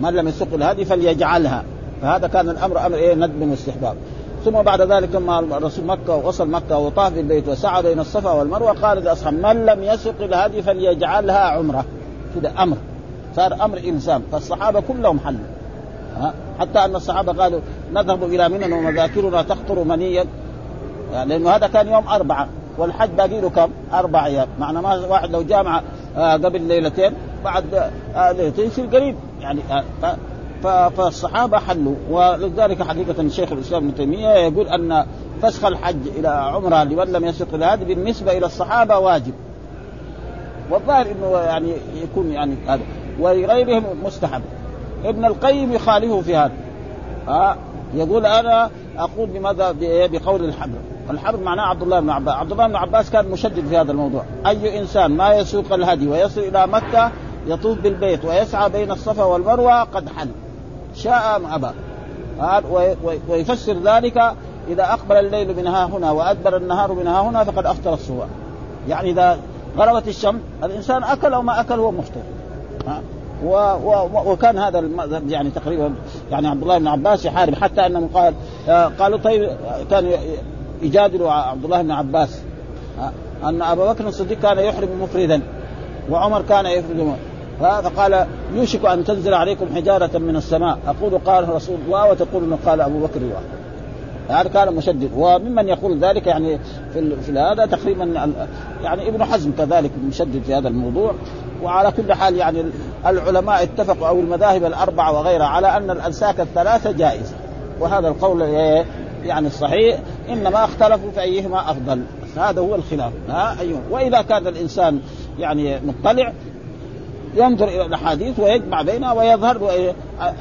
من لم يسق الهدي فليجعلها. فهذا كان الأمر أمر إيه؟ ندب واستحباب ثم بعد ذلك لما الرسول مكة وصل مكة وطاف بالبيت وسعى بين الصفا والمروة قال لاصحاب من لم يسق الهدي فليجعلها عمرة. كذا أمر. صار أمر الزام فالصحابة كلهم حلوا. حتى أن الصحابة قالوا نذهب إلى منى ومذاكرنا تخطر منيا. يعني لأنه هذا كان يوم أربعة. والحج باقي له كم؟ أربع أيام، معنى ما واحد لو جامع آه قبل ليلتين بعد آه ليلتين يصير قريب. يعني آه فالصحابة حلوا. ولذلك حقيقة الشيخ الإسلام ابن تيمية يقول أن فسخ الحج إلى عمرة لمن لم يسق هذا بالنسبة إلى الصحابة واجب. والظاهر إنه يعني يكون يعني هذا. ولغيرهم مستحب. ابن القيم يخالفه في هذا. ها يقول أنا أقول بماذا؟ بقول الحبر. الحبر معناه عبد الله بن عباس عبد الله بن عباس كان مشدد في هذا الموضوع. أي إنسان ما يسوق الهدي ويصل إلى مكة يطوف بالبيت ويسعى بين الصفا والمروة قد حل. شاء أم أبى. ويفسر ذلك إذا أقبل الليل من ها هنا وأدبر النهار من ها هنا فقد أفطر الصبح. يعني إذا غربت الشمس الإنسان أكل أو ما أكل هو مفطر. وكان هذا المذهب يعني تقريبا يعني عبد الله بن عباس يحارب حتى انهم قال قالوا طيب كان يجادل عبد الله بن عباس. أن أبا بكر الصديق كان يحرم مفردا وعمر كان يفرد فقال يوشك أن تنزل عليكم حجارة من السماء. أقول قال رسول الله وتقول قال أبو بكر الله هذا كان مشدد. وممن يقول ذلك يعني في, في هذا تقريبا يعني ابن حزم كذلك مشدد في هذا الموضوع. وعلى كل حال يعني العلماء اتفقوا أو المذاهب الأربعة وغيرها على أن الأنساك الثلاثة جائزة. وهذا القول يعني الصحيح إنما اختلفوا في ايهما أفضل. هذا هو الخلاف. ها أيوه. وإذا كان الإنسان يعني مطلع ينظر إلى الأحاديث ويجمع بينها ويظهر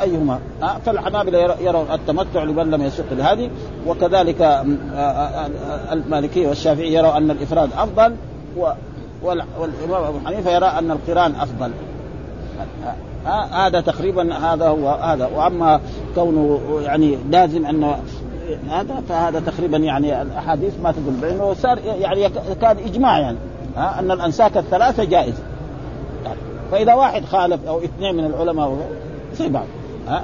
أيهما. فالحنابلة يرون التمتع لمن لم يسق لهذه وكذلك المالكية والشافعي يروا أن الإفراد أفضل والإمام أبو حنيفة يرى أن القران أفضل. هذا تقريبا هذا هو هذا. وأما كونه يعني لازم انه هذا فهذا تقريبا يعني الأحاديث ما تقول بأنه صار يعني كان اجماع يعني أن الأنساك الثلاثة جائزة. فإذا واحد خالف أو اثنين من العلماء زي بعض. ها؟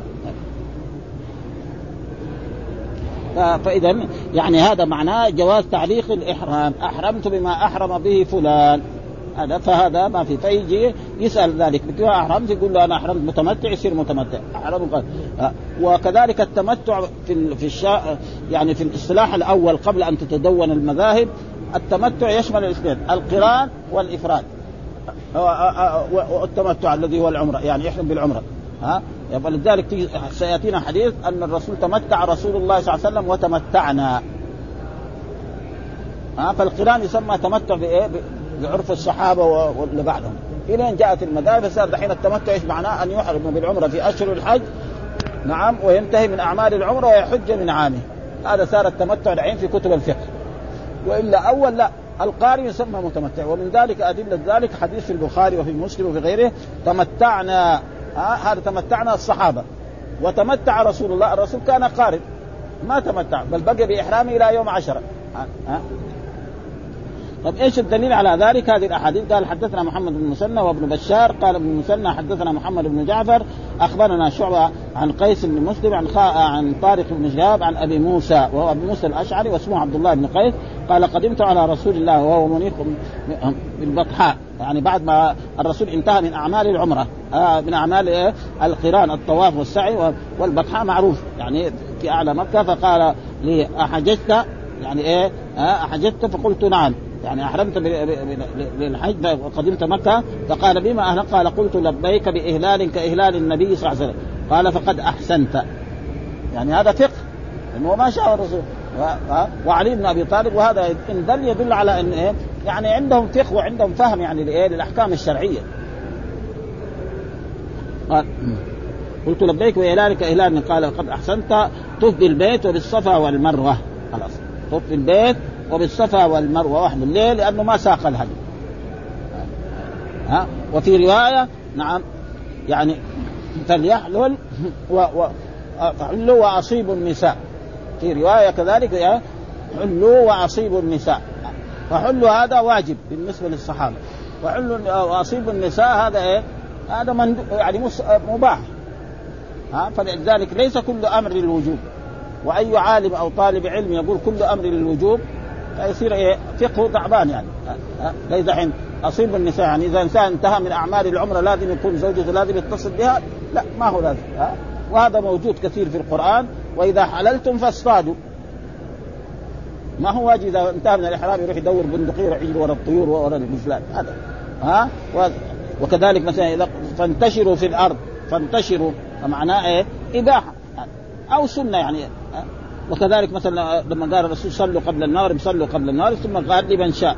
فإذا يعني هذا معناه جواز تعليق الإحرام. أحرمت بما أحرم به فلان. هذا فهذا ما في. فيجي يسأل ذلك. بكيف أحرمت يقول له أنا أحرمت. متمتع يصير متمتع. أحرم وكذلك التمتع في في الشا يعني في الاصطلاح الأول قبل أن تتدون المذاهب التمتع يشمل الاثنين. القران والإفراد. والتمتع الذي هو العمرة يعني يحرم بالعمرة. ها؟ فلذلك سيأتينا حديث أن الرسول تمتع رسول الله صلى الله عليه وسلم وتمتعنا. ها؟ فالقرآن يسمى تمتع بايه؟ بعرف الصحابة واللي بعدهم. إلى جاءت المذاهب فصار دحين التمتع إيش معناه؟ أن يحرم بالعمرة في أشهر الحج. نعم وينتهي من أعمال العمرة ويحج من عامه. هذا صار التمتع دحين في كتب الفقه. وإلا أول لا القارئ يسمى متمتع ومن ذلك أدلة ذلك حديث في البخاري وفي مسلم وفي غيره تمتعنا هذا تمتعنا الصحابة. وتمتع رسول الله الرسول كان قارئ ما تمتع بل بقي بإحرامه إلى يوم عشرة. طيب إيش الدليل على ذلك؟ هذه الأحاديث. قال حدثنا محمد بن مسنى وابن بشار. قال ابن مسنى حدثنا محمد بن جعفر. أخبرنا شعبة عن قيس بن مسلم عن خا... عن طارق بن شهاب عن أبي موسى وهو ابي موسى الأشعري واسمه عبد الله بن قيس. قال قدمت على رسول الله وهو منيق بالبطحاء. يعني بعد ما الرسول انتهى من أعمال العمرة. آه من أعمال إيه؟ القران الطواف والسعي والبطحاء معروف. يعني في أعلى مكة فقال لي احججت يعني إيه؟ آه احججت فقلت نعم. يعني أحرمت للحج وقدمت مكة فقال بما أهل قال قلت لبيك بإهلال كإهلال النبي صلى الله عليه وسلم. قال فقد أحسنت. يعني هذا فقه. إنه ما شاء الرسول. وعلي بن أبي طالب وهذا إن دل يدل على إن إيه يعني عندهم فقه وعندهم فهم يعني لإيه للأحكام الشرعية. قال قلت لبيك واهلالك اهلال قال قد أحسنت. طف بالبيت وبالصفا والمروة. خلاص. طف بالبيت وبالصفا والمروة وحده ليه؟ لأنه ما ساق الهدي. ها؟ وفي رواية نعم يعني فليحلل و, و حلوا واصيبوا النساء. في رواية كذلك حلوا واصيبوا النساء. فحلوا هذا واجب بالنسبة للصحابة. وحلوا واصيبوا النساء هذا إيه؟ هذا من يعني مباح. ها؟ فلذلك ليس كل أمر للوجوب. وأي عالم أو طالب علم يقول كل أمر للوجوب فيصير إيه؟ فقهه تعبان يعني. ليس حين أصيب بالنساء يعني. إذا إنسان انتهى من أعمال العمره لازم يكون زوجته لازم يتصل بها. لا ما هو لازم. ها وهذا موجود كثير في القرآن. وإذا حللتم فاصطادوا. ما هو واجب؟ إذا انتهى من الإحرام يروح يدور بندقية يروح يجري ورا الطيور ورا الغزلان هذا. ها وكذلك مثلا إذا فانتشروا في الأرض فانتشروا معناه إيه؟ إباحة. أو سنة يعني. وكذلك مثلا لما قال الرسول صلوا قبل النار صلوا قبل النار ثم قال لمن شاء.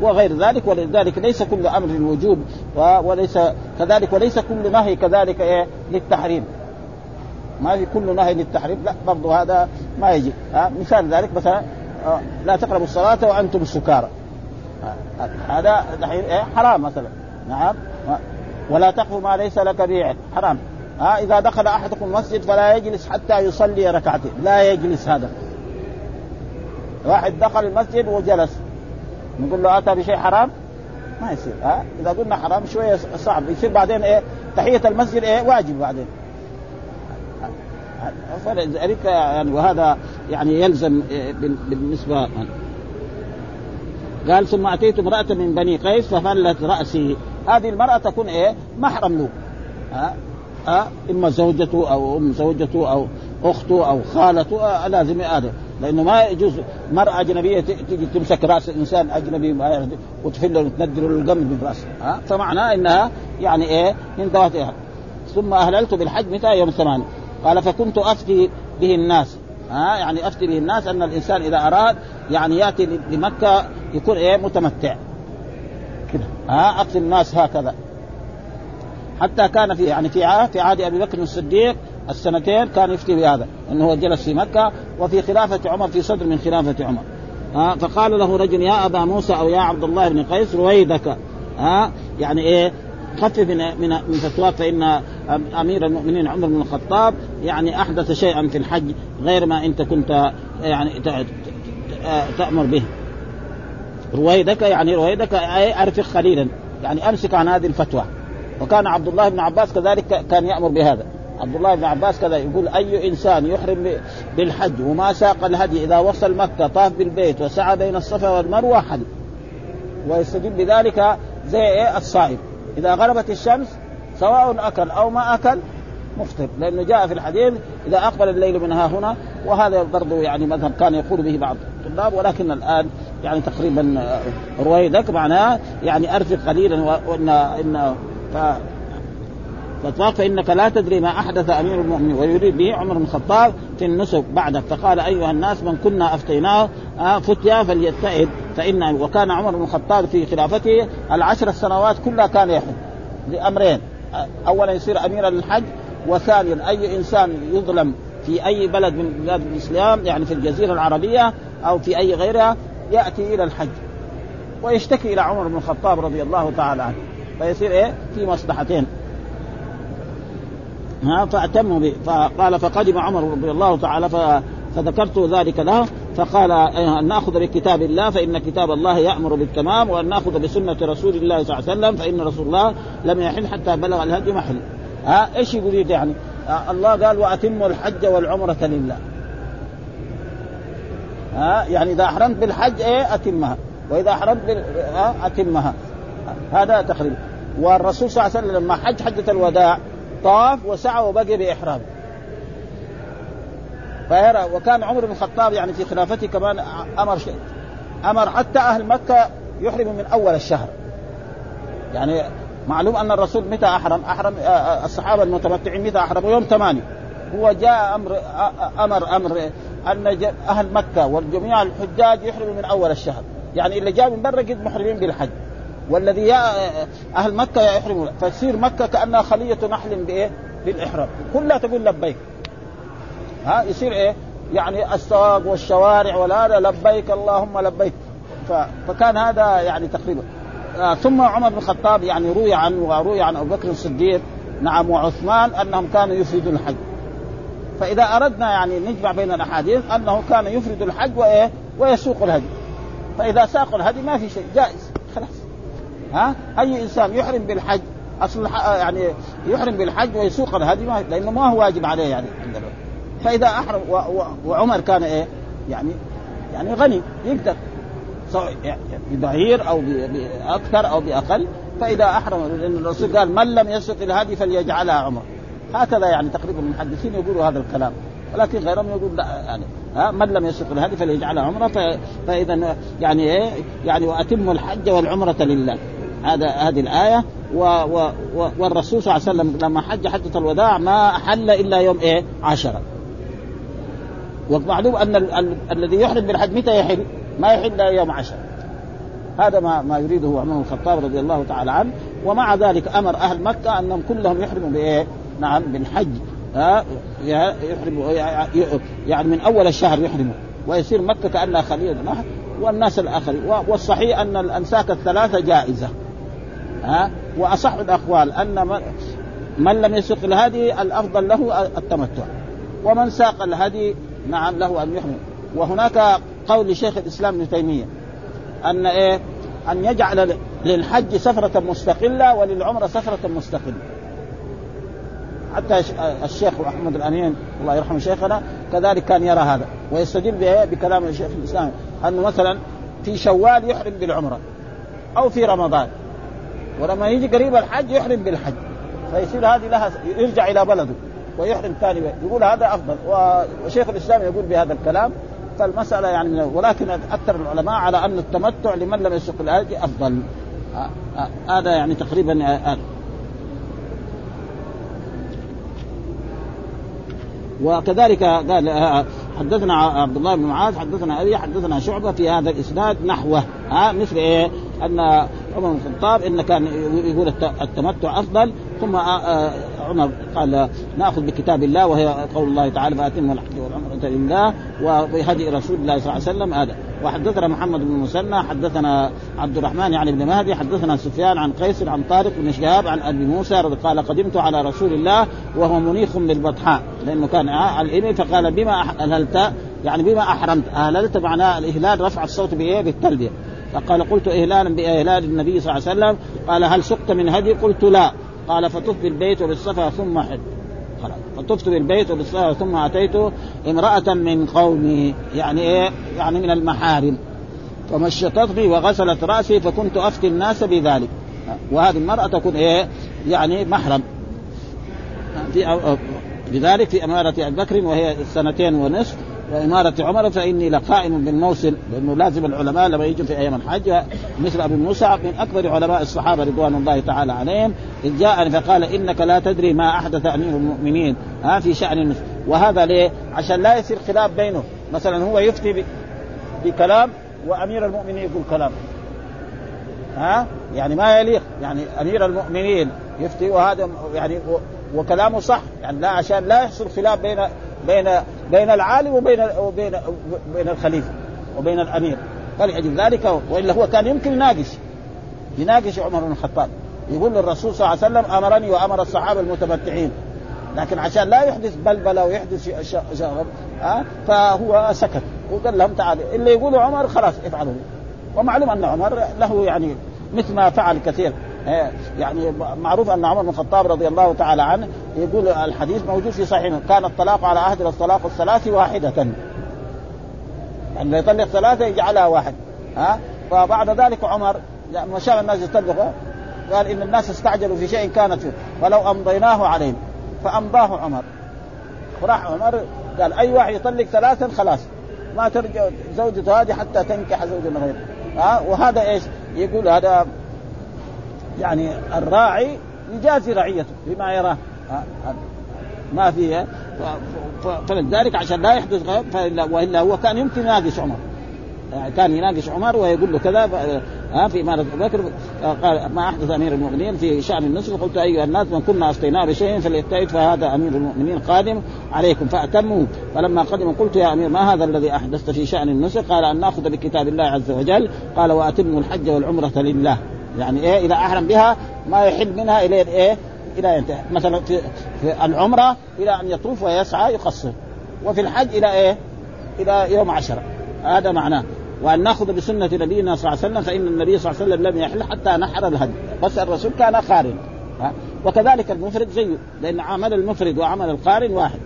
وغير ذلك ولذلك ليس كل أمر للوجوب وليس كذلك وليس كل نهي كذلك إيه؟ للتحريم. ما في كل نهي للتحريم لا برضو هذا ما يجي. ها مثال ذلك مثلا آه، لا تقربوا الصلاة وأنتم سكارى هذا إيه؟ حرام مثلا. نعم. ولا تقف ما ليس لك به حرام. ها إذا دخل أحدكم المسجد فلا يجلس حتى يصلي ركعتين. لا يجلس هذا. واحد دخل المسجد وجلس. نقول له أتى بشيء حرام؟ ما يصير ها؟ إذا قلنا حرام شوية صعب. يصير بعدين إيه؟ تحية المسجد إيه؟ واجب بعدين. فلذلك يعني وهذا يعني يلزم بالنسبة قال ثم أتيت امرأة من بني قيس ففلت رأسي. هذه المرأة تكون إيه؟ محرم له. ها؟ ها إما زوجته أو أم زوجته أو أخته أو خالته آه لازم هذا. لأنه ما يجوز مرأة أجنبية تيجي تمسك رأس إنسان أجنبي وتفل وتندر القمل من رأسه ها فمعناه إنها يعني إيه انتهت ثم أهللت بالحج متى؟ يوم ثمانية قال فكنت أفتي به الناس. ها يعني أفتي به الناس أن الإنسان إذا أراد يعني يأتي لمكة يكون إيه متمتع. كده. ها أفتي الناس هكذا. حتى كان في يعني في عهد في عهد أبي بكر الصديق السنتين كان يفتي بهذا إنه هو جلس في مكة وفي خلافة عمر في صدر من خلافة عمر. ها فقال له رجل يا أبا موسى أو يا عبد الله بن قيس رويدك. ها يعني إيه خفف من من من فتواك فإن أمير المؤمنين عمر بن الخطاب يعني أحدث شيئا في الحج غير ما أنت كنت يعني تأمر به. رويدك يعني رويدك أي أرفق خليلا يعني أمسك عن هذه الفتوى. وكان عبد الله بن عباس كذلك كان يأمر بهذا. عبد الله بن عباس كذا يقول أي إنسان يحرم بالحج وما ساق الهدي إذا وصل مكة طاف بالبيت وسعى بين الصفا والمروة حج ويستجيب بذلك زي إيه الصائم. إذا غربت الشمس سواء أكل أو ما أكل مفطر. لأنه جاء في الحديث إذا أقبل الليل من ها هنا وهذا برضه يعني مذهب كان يقول به بعض الطلاب ولكن الآن يعني تقريبا رويدك معناه يعني ارفق قليلا وان إن ف فاطلاق فإنك لا تدري ما أحدث أمير المؤمنين ويريد به عمر بن الخطاب في النسك بعدك. فقال أيها الناس من كنا أفتيناه آه، فتيا فليتئد فان وكان عمر بن الخطاب في خلافته العشر السنوات كلها كان يحج لأمرين. اولا يصير اميرا للحج وثانيا أي إنسان يظلم في أي بلد من بلاد الإسلام يعني في الجزيرة العربية أو في أي غيرها يأتي إلى الحج ويشتكي إلى عمر بن الخطاب رضي الله تعالى عنه. فيصير إيه؟ في مصلحتين. ها فاعتموا به فقال فقدم عمر رضي الله تعالى فذكرت ذلك له فقال أن نأخذ بكتاب الله فإن كتاب الله يأمر بالتمام وأن نأخذ بسنة رسول الله صلى الله عليه وسلم فإن رسول الله لم يحل حتى بلغ الهدي محل. ها إيش يريد يعني؟ الله قال وأتموا الحج والعمرة لله. ها يعني إذا أحرمت بالحج إيه أتمها. وإذا أحرمت بال... أتمها. هذا تقريبا والرسول صلى الله عليه وسلم لما حج حجة الوداع طاف وسعى وبقي باحرامه فيرى وكان عمر بن الخطاب يعني في خلافته كمان أمر شيء. أمر حتى أهل مكة يحرموا من أول الشهر. يعني معلوم أن الرسول متى أحرم؟ أحرم آه، آه، الصحابة المتمتعين متى أحرموا؟ يوم ثمانية. هو جاء أمر آه، أمر أمر أن أهل مكة والجميع الحجاج يحرموا من أول الشهر، يعني اللي جاء من برا قد محرمين بالحج. والذي يا أهل مكة يحرموا فتصير مكة كأنها خلية نحل بإيه؟ بالإحرام. كلها تقول لبيك. ها يصير إيه؟ يعني السواق والشوارع ولا لبيك اللهم لبيك. فكان هذا يعني تقريبا. آه ثم عمر بن الخطاب يعني روي عنه وروي عن أبو بكر الصديق نعم وعثمان أنهم كانوا يفردوا الحج. فإذا أردنا يعني نجمع بين الأحاديث أنه كان يفرد الحج وإيه؟ ويسوق الهدي. فإذا ساق الهدي ما في شيء. جائز. خلاص. ها؟ أي إنسان يحرم بالحج أصل يعني يحرم بالحج ويسوق الهدي لأنه ما هو واجب عليه يعني عندنا فإذا أحرم وعمر كان إيه؟ يعني يعني غني يقدر. سواء ببعير أو بأكثر أو بأقل. فإذا أحرم لأن الرسول قال من لم يسق الهدي فليجعلها عمرة. هكذا يعني تقريبا المحدثين يقولوا هذا الكلام. ولكن غيرهم يقول لا يعني ها؟ من لم يسق الهدي فليجعلها عمرة. فاذا يعني إيه؟ يعني واتم الحج والعمرة لله. هذا هذه الآية و و و والرسول صلى الله عليه وسلم لما حج حجة الوداع ما حل إلا يوم إيه؟ عشرة ومعلوم أن ال ال الذي يحرم بالحج متى يحل؟ ما يحل إلا يوم عشرة هذا ما ما يريده عمر بن الخطاب رضي الله تعالى عنه. ومع ذلك أمر أهل مكة أنهم كلهم يحرموا بإيه؟ نعم بالحج. ها؟ يحرموا يعني من أول الشهر يحرموا. ويصير مكة كأنها خليل. والناس الآخرين. والصحيح أن الانساك الثلاثة جائزة. ها؟ وأصح الأقوال أن من لم يسق الهدي الأفضل له التمتع. ومن ساق الهدي نعم له أن يحرم وهناك قول لشيخ الإسلام ابن تيمية أن إيه؟ أن يجعل للحج سفرة مستقلة وللعمرة سفرة مستقلة. حتى الشيخ محمد الأمين الله يرحمه شيخنا كذلك كان يرى هذا ويستدل بكلام الشيخ الإسلام. أنه مثلا في شوال يحرم بالعمرة أو في رمضان. ولما يجي قريب الحج يحرم بالحج. فيصير هذه لها يرجع إلى بلده ويحرم ثاني يقول هذا أفضل. وشيخ الإسلام يقول بهذا الكلام. فالمسألة يعني ولكن أكثر العلماء على أن التمتع لمن لم يسق الهدي أفضل. هذا يعني تقريبا آه وكذلك قال حدثنا عبد الله بن معاذ حدثنا أبي حدثنا شعبة في هذا الإسناد نحوه. ها مثل إيه؟ أن عمر بن الخطاب إن كان يقول التمتع أفضل ثم عمر قال نأخذ بكتاب الله وهي قول الله تعالى فأتم الحج والعمره لله وبهدي رسول الله صلى الله عليه وسلم هذا. وحدثنا محمد بن مسنى حدثنا عبد الرحمن يعني بن مهدي حدثنا سفيان عن قيس عن طارق بن شهاب عن أبي موسى قال قدمت على رسول الله وهو منيخ بالبطحاء لأنه كان على الإبل فقال بما أهللت؟ يعني بما أحرمت. أهللت معناه الإهلال رفع الصوت بإيه؟ بالتلبية. فقال قلت إهلالا بإهلال النبي صلى الله عليه وسلم قال هل سقت من هدي؟ قلت لا. قال فطف بالبيت وبالصفا ثم خلاص. فطفت بالبيت وبالصفا ثم أتيت امرأة من قومي. يعني إيه؟ يعني من المحارم. فمشطتني وغسلت رأسي فكنت أفتي الناس بذلك. وهذه المرأة تكون إيه؟ يعني محرم. في بذلك في أمارة أبي بكر وهي سنتين ونصف. وإمارة عمر فإني لقائم بالموسم لأنه لازم العلماء لما يجوا في أيام الحج مثل أبي موسى من أكبر علماء الصحابة رضوان الله تعالى عليهم إذ جاءني فقال إنك لا تدري ما أحدث أمير المؤمنين. ها في شأن وهذا ليه؟ عشان لا يصير خلاف بينه. مثلا هو يفتي بكلام وأمير المؤمنين يقول كلام. ها؟ يعني ما يليق. يعني أمير المؤمنين يفتي وهذا يعني وكلامه صح. يعني لا عشان لا يحصل خلاف بين بين بين العالم وبين وبين بين الخليفة وبين الأمير. فلأجل ذلك وإلا هو كان يمكن يناقش يناقش عمر بن الخطاب. يقول للرسول صلى الله عليه وسلم أمرني وأمر الصحابة المتمتعين. لكن عشان لا يحدث بلبلة ويحدث شغب ها؟ فهو سكت. وقال لهم تعالوا اللي يقولوا عمر خلاص افعلوا. ومعلوم أن عمر له يعني مثل ما فعل كثير. يعني معروف أن عمر بن الخطاب رضي الله تعالى عنه يقول الحديث موجود في صحيح كان الطلاق على عهد الطلاق الثلاث واحدة. يعني يطلق ثلاثة يجعلها واحد ها؟ فبعد ذلك عمر لما شاف الناس يطلقوا قال إن الناس استعجلوا في شيء كانت فيه فلو أمضيناه عليهم فأمضاه عمر. وراح عمر قال أي واحد يطلق ثلاثا خلاص ما ترجع زوجته هذه حتى تنكح زوجا غيره ها؟ وهذا إيش؟ يقول هذا يعني الراعي يجازي رعيته بما يراه. ما فيها فلذلك عشان لا يحدث غيب وإلا هو كان يمكن يناقش عمر. يعني كان يناقش عمر ويقول له كذا ها في إمارة أبو بكر. قال ما أحدث أمير المؤمنين في شأن النصف قلت أيها الناس من كنا أصطيناه بشيء فليجتهد فهذا أمير المؤمنين قادم عليكم فأتموا. فلما قدم قلت يا أمير ما هذا الذي أحدثت في شأن النصف قال أن نأخذ بكتاب الله عز وجل. قال وأتموا الحج والعمرة لله. يعني إيه إذا أحرم بها ما يحل منها إلى إيه إلى ينتهي مثلا في, العمرة إلى أن يطوف ويسعى يقصر. وفي الحج إلى إيه؟ إلى يوم عشرة. هذا معناه. وأن نأخذ بسنة نبينا صلى الله عليه وسلم فإن النبي صلى الله عليه وسلم لم يحل حتى نحر الهدي. بس الرسول كان قارن. وكذلك المفرد زيه لأن عمل المفرد وعمل القارن واحد.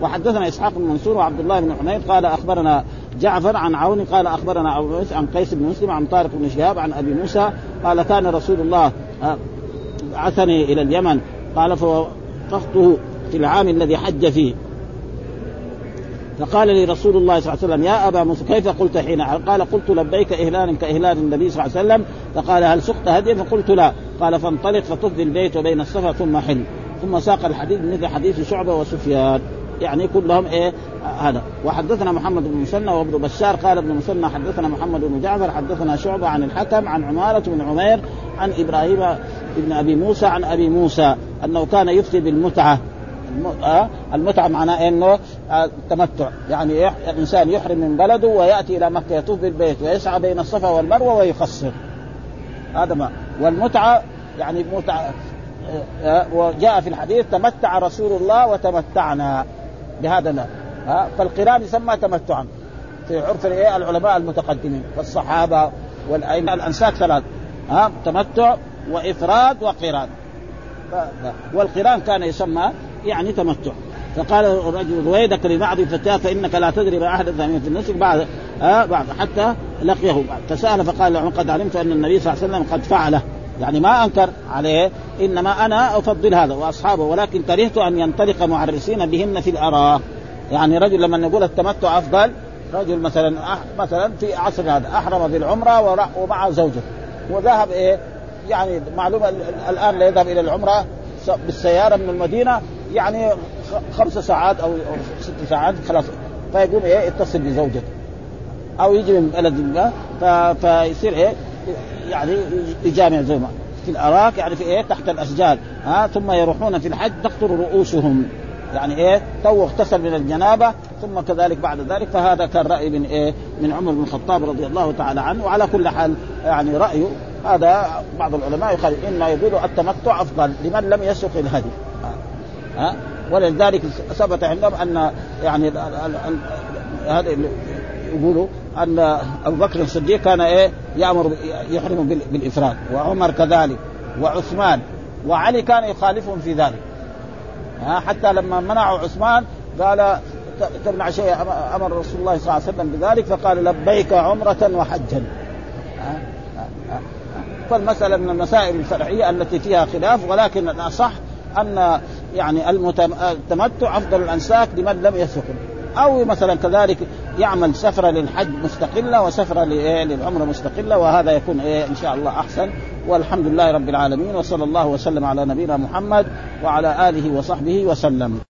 وحدثنا إسحاق بن منصور وعبد الله بن حميد قال أخبرنا جعفر عن عون قال أخبرنا أبو عن قيس بن مسلم عن طارق بن شهاب عن أبي موسى قال كان رسول الله بعثني إلى اليمن. قال فوقفته في العام الذي حج فيه. فقال لي رسول الله صلى الله عليه وسلم يا أبا موسى كيف قلت حين قال قلت لبيك اهلالا كاهلال النبي صلى الله عليه وسلم. فقال هل سقت هديا؟ فقلت لا. قال فانطلق فطف البيت وبين الصفا ثم حل. ثم ساق الحديث مثل حديث شعبة وسفيان. يعني كلهم إيه هذا. وحدثنا محمد بن مسنى وابن بشار قال ابن مسنى حدثنا محمد بن جعفر حدثنا شعبة عن الحكم عن عمارة بن عمير عن إبراهيم بن أبي موسى عن أبي موسى أنه كان يفتي بالمتعة. آه، المتعة معناه إنه التمتع آه، يعني الانسان يحرم من بلده ويأتي إلى مكة يطوف بالبيت ويسعى بين الصفا والمروة ويقصر هذا ما. والمتعة يعني متعه آه، وجاء في الحديث تمتع رسول الله وتمتعنا. بهذا لا فالقران يسمى تمتعا. في عرف العلماء المتقدمين فالصحابه والأئمة. الأنساك ثلاث. ها؟ تمتع وإفراد وقران. والقران كان يسمى يعني تمتع. فقال الرجل رويدك لبعض فتاه فإنك لا تدري ما أحدث في النسك. بعد آه بعد حتى لقيه بعد. فسأل فقال قد علمت أن النبي صلى الله عليه وسلم قد فعله. يعني ما أنكر عليه إنما أنا أفضل هذا وأصحابه ولكن كرهت أن ينطلق معرسين بهن في الأراء. يعني رجل لما نقول التمتع أفضل رجل مثلا مثلا في عصر هذا أحرم بالعمره ومع زوجته. وذهب إيه؟ يعني معلومة الآن لا يذهب إلى العمرة بالسيارة من المدينة يعني خمس ساعات أو ست ساعات خلاص. فيقوم إيه؟ يتصل بزوجته. أو يجي من بلد ما فيصير إيه؟ يعني يجامع زوجته في الأراك يعني في إيه؟ تحت الأشجار. ها؟ ثم يروحون في الحج تقطر رؤوسهم. يعني إيه؟ تو اغتسل من الجنابة ثم كذلك بعد ذلك. فهذا كان رأي من إيه؟ من عمر بن الخطاب رضي الله تعالى عنه. وعلى كل حال يعني رايه هذا بعض العلماء يقال انه يقول التمتع أفضل لمن لم يسق الهدي. ها؟ ولذلك ثبت عندهم أن يعني هذا يقولوا أن أبو بكر الصديق كان إيه يأمر يحرم بالإفراد وعمر كذلك وعثمان وعلي كان يخالفهم في ذلك. ها حتى لما منعوا عثمان قال تمنع شيء أمر رسول الله صلى الله عليه وسلم بذلك فقال لبيك عمرة وحجا. فالمسألة من المسائل الفرعية التي فيها خلاف ولكن الأصح أن يعني التمتع أفضل الأنساك لمن لم يسق أو مثلا كذلك يعمل سفرة للحج مستقلة وسفرة للعمرة مستقلة وهذا يكون إيه إن شاء الله أحسن. والحمد لله رب العالمين وصلى الله وسلم على نبينا محمد وعلى آله وصحبه وسلم.